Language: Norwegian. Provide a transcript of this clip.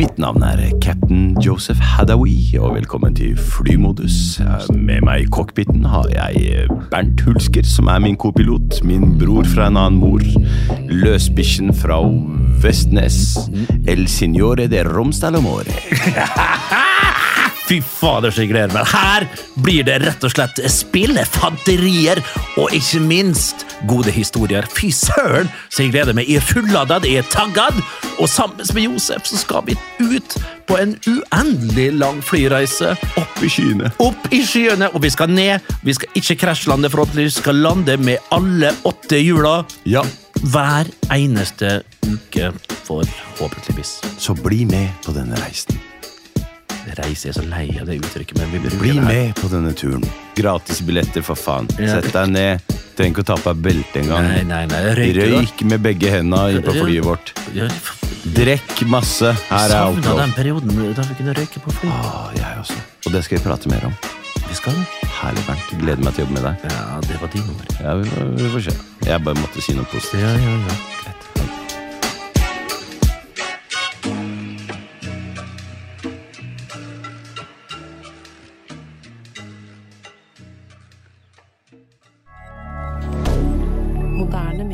Mitt navn er cap'n Joseph Hadawi, og velkommen til flymodus. Med meg i cockpiten har jeg Bernt Hulsker, som er min kopilot. Min bror fra en annen mor. Løsbikkjen fra Vestnes. El signore de Romsdal Amore. Fy fader, så jeg gleder meg. Her blir det rett og slett spillefanterier, og ikke minst gode historier. Fy søren, så jeg gleder meg. Jeg er fulladdad, jeg er taggad, og sammen med Josef så skal vi ut på en uendelig lang flyreise. Opp i skyene. Opp i skyene, og vi skal ned. Vi skal ikke krasjlande, forhåpentligvis. Vi skal lande med alle åtte hjula. Ja, Hver eneste uke, forhåpentligvis. så bli med på denne reisen. Reise er så lei av det uttrykket, men vi bruker Bli det her. med på denne turen. Gratis billetter, for faen. Ja. Sett deg ned. Trenger ikke å ta på deg beltet engang. Nei, nei, nei. Røyk med begge inn på flyet vårt. Drekk masse. Her er alt lov. den perioden da vi kunne røyke på fly. Ah, jeg også. Og det skal vi prate mer om. Vi skal Herlig, Bernt. Gleder meg til å jobbe med deg. Ja, det var din ord. Ja, vi, får- vi får se. Jeg bare måtte si noe positivt. Ja, ja, ja.